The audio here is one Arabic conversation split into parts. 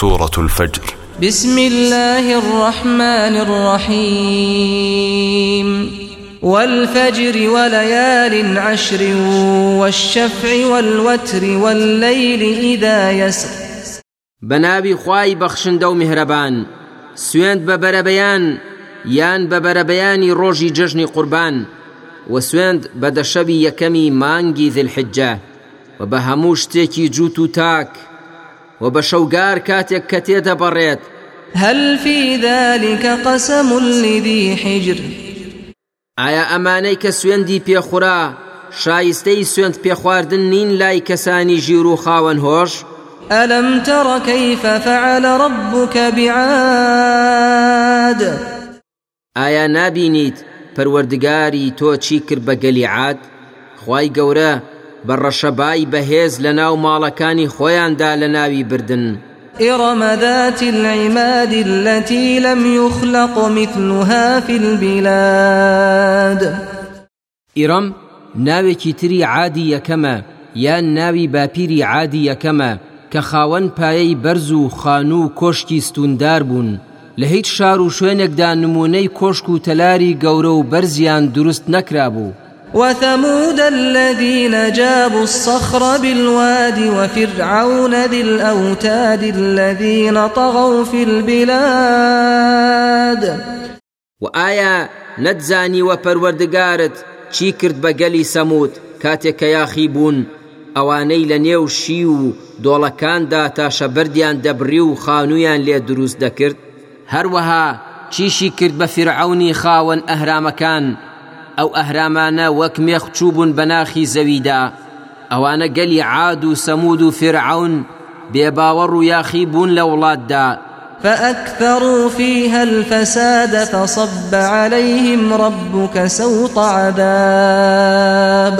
سورة الفجر. بسم الله الرحمن الرحيم. والفجر وليال عشر والشفع والوتر والليل إذا يسر. بە ناوی خوای بەخشندە و میهرەبان. سوێند بە بەربەیان یان بە بەربەیانی ڕۆژی جەژنی قوربان. وە سوێند بە دە شەوی یەکەمی مانگی ذي الحجة. و بە هەموو شتێکی جووت و تاک. و بە شەوگار کاتێک کە تێدەبڕێت هل في ذلك قسم لذي حجر؟ ئایا ئەمانەی کە سوێندی پێخورا شایستەی سوێند پێخواردن نین لای کەسانی ژیر و خاوەن هۆش؟ ألم تر كيف فعل ربك بعاد؟ ئایا نابینیت پەروەردگاری تۆ چی کرد بە گەلی عاد؟ خوای گەورە بە ڕەشەبای بەهێز لە ناو ماڵەکانی خۆیاندا لە ناوی بردن. إرم ذات العماد التي لم يخلق مثلها في البلاد. إرم ناوێکی تری عادی یەکەمە یان ناوی باپیری عادی یەکەمە کە خاوەن پایەی بەرز و خان و کۆشکی ستوندار بوون. لە هیچ شار و شوێنێکدا نمونەی کۆشک و تەلاری گەورە و بەرزیان دروست نەکرابوو. وثمود الذين جابوا الصخر بالواد وفرعون ذي الأوتاد الذين طغوا في البلاد. ئایا نەتزانی پەروەردگارت چی کرد بە گەلی سەموود کاتێک کە یاخی بوون ئەوانەی لە نێو شی و دۆڵەکاندا تاشە بردیان دەبڕی و خانوویان لێ دروست دەکرد. هەروەها چیشی کرد ئەو ئەهرامانە وەک مێخ چوبوون بە ناخی زەویدا. ئەوانە گەلی عاد و سەمود و فرعون بێباوەڕ و یاخی بوون لە وڵاتدا. فأكثروا فيها الفساد فصب عليهم ربك سوط عذاب.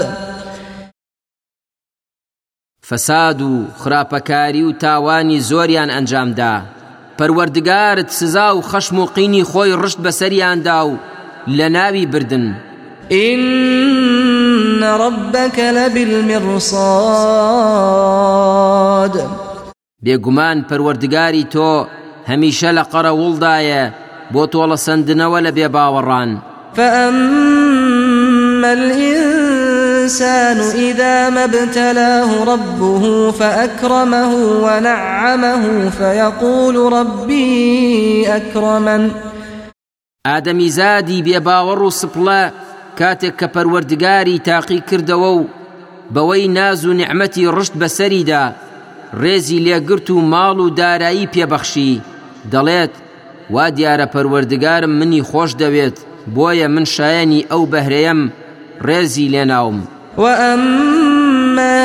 فساد و خراپەکاری و تاوانی زۆریان ئەنجامدا. پەروەردگارت سزا و خەشم و قینی خۆی ڕشت بەسەریاندا و لە ناوی بردن إن ربك لبالمرصاد. بێگومان پەروەردگاری تۆ هەمیشە لە قەرەوڵدایە بۆ تۆڵە سندنەوە لە بێ باوەڕان فأما الإنسان إذا ما ابتلاه ربه فأكرمه ونعمه فيقول ربي أكرمن. زادی بێباوەڕ و سپڵە کاتێک کە پەروەردگاری تاقی کردەوە و بەوەی ناز و نعمەتی ڕشت بەسەریدا ڕێزی لێگرت و ماڵ و دارایی پێبەخشی. دەڵێت وا دیارە پەروەردگارم منی خۆش دەوێت بۆیە من شایەنی ئەو بەهرەیەم ڕێزی لێناوم. وأما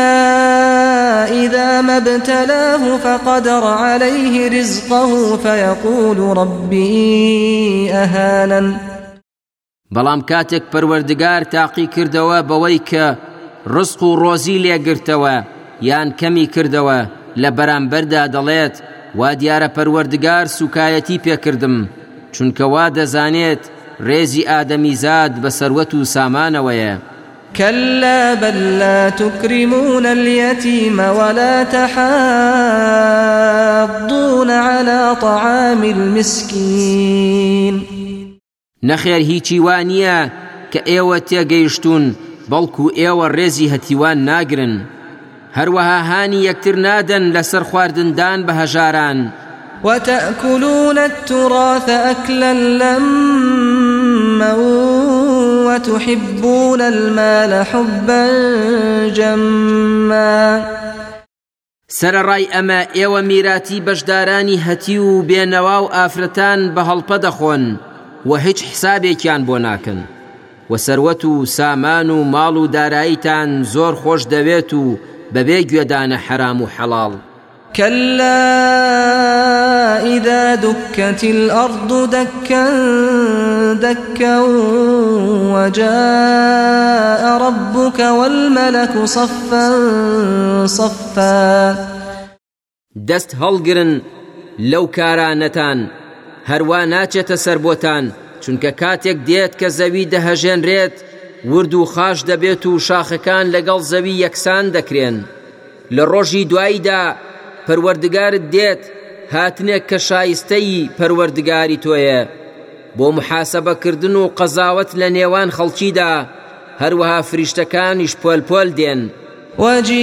إذا ما ابتلاه فقدر عليه رزقه فيقول ربي أهانن بەڵام کاتێک پەروەردگار تاقی کردەوە بەوەی کە ڕسق و ڕۆزی لێگرتەوە یان کەمی کردەوە لە بەرامبەردا دەڵێت وا دیارە پەروەردگار سوکایەتی پێکردم چونکە وا دەزانێت ڕێزی ئادەمی زاد بە سەروەت و سامانەوەیە. كلا بل لا تكرمون اليتيم ولا تحاضون على طعام المسكين نەخێر هیچی وانە کە ئێوە تێگەیشتون بەڵکو ئێوە ڕێزی هەتیوان ناگرن. هەروەها هانی یەکتر نادەن لەسەر خواردندان بە هەژاران. وتأكلون التراث أكلا لما وتحبون المال حبا جما. سەرڕای ئەمە ئێوە میراتی بەشدارانی هەتی و بێنەوا و ئافرەتان بە هەڵپە دەخۆن و هیچ حسابێکیان بۆ ناکەن. و سەروەت و سامان و ماڵ و داراییتان زۆر خۆش دەوێت و بەبێ گوێدانە حرام و حەڵاڵ. كلا إذا دكت الأرض دكا دكا وجاء ربك والملك صفا صفا. دەست هەڵگرن لەو کارانەتان هەروە ناچێتە سەربۆتان چونکە کاتێک دێت کە زەوی دەهەژێنرێت ورد و خاش دەبێت و شاخەکان لەگەڵ زەوی یەکسان دەکرێن. لە ڕۆژی دواییدا پەروەردگارت دێت هاتنێک کە شایستەی پەروەردگاری تۆیە. بۆ محاسبەکردن و قەزاوت لە نێوان خەڵکیدا هەروەها فریشتەکانیش پۆل پۆل دێن. وجيء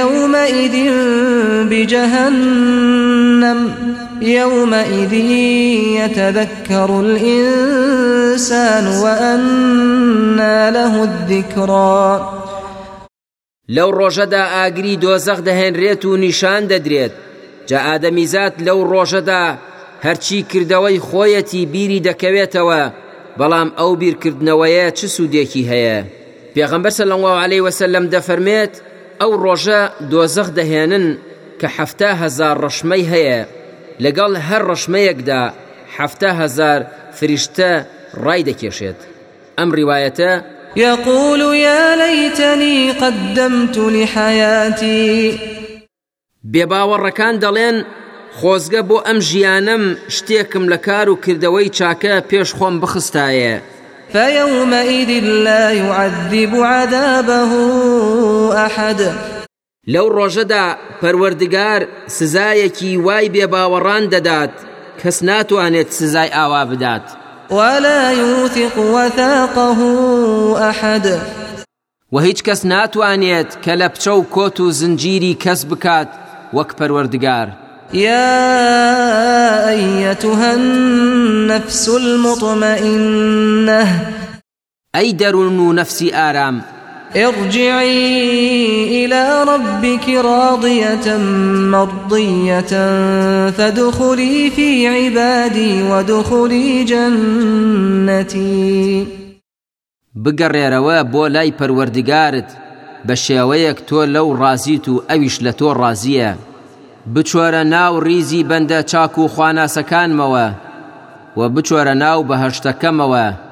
يومئذ بجهنم يومئذ يتذكر الإنسان وأنى له الذكرى. لەو ڕۆژەدا ئاگری دۆزەخ دەهێنرێت و نیشان دەدرێت جا ئادەمیزات لەو ڕۆژەدا هەرچی کردەوەی خۆیەتی بیری دەکەوێتەوە بەڵام ئەو بیرکردنەوەیە چ سوودێکی هەیە؟ سەڵ الله عليه وسلم دەفەرمێت ئەو ڕۆژە دۆزەخ دەهێنن کە حەفتا هەزار ڕەشمەی هەیە. لەگەڵ هەر ڕەشمەیەکدا حەفتا هەزار فریشتە ڕای دەکێشێت. ئەم ڕیواەتە يقول يا ليتني قدمت لحياتي بێباوەڕەکان دەڵێن خۆزگە بۆ ئەم ژیانم شتێکم لە کار و کردەوەی چاکە پێش خۆم بخستایە. فيومئذ لا يعذب عذابه أحد لەو ڕۆژەدا پەروەردگار سزایەکی وای بێباوەڕان دەدات کەس ناتوانێت سزای ئاوا بدات. ولا يوثق وثاقه أحد. و هیچ کەس ناتوانێت کە لە پچە و کۆت و زنجیری کەس بکات وەک پەروەردگار. يا أيتها النفس المطمئنة. ئەی دەروون و نەفسی ئارام ارجعي إلى ربك راضية مرضية فادخلي في عبادي وادخلي جنتي. بگەڕێرەوە بۆ لای پەروەردگارت بە شێوەیەک تۆ لەو ڕازیت و ئەویش لە تۆ ڕازیە بچۆرە ناو ریزی بەندە چاک و خواناسەکانمەوە و بچۆرە ناو بەهشتەکەمەوە.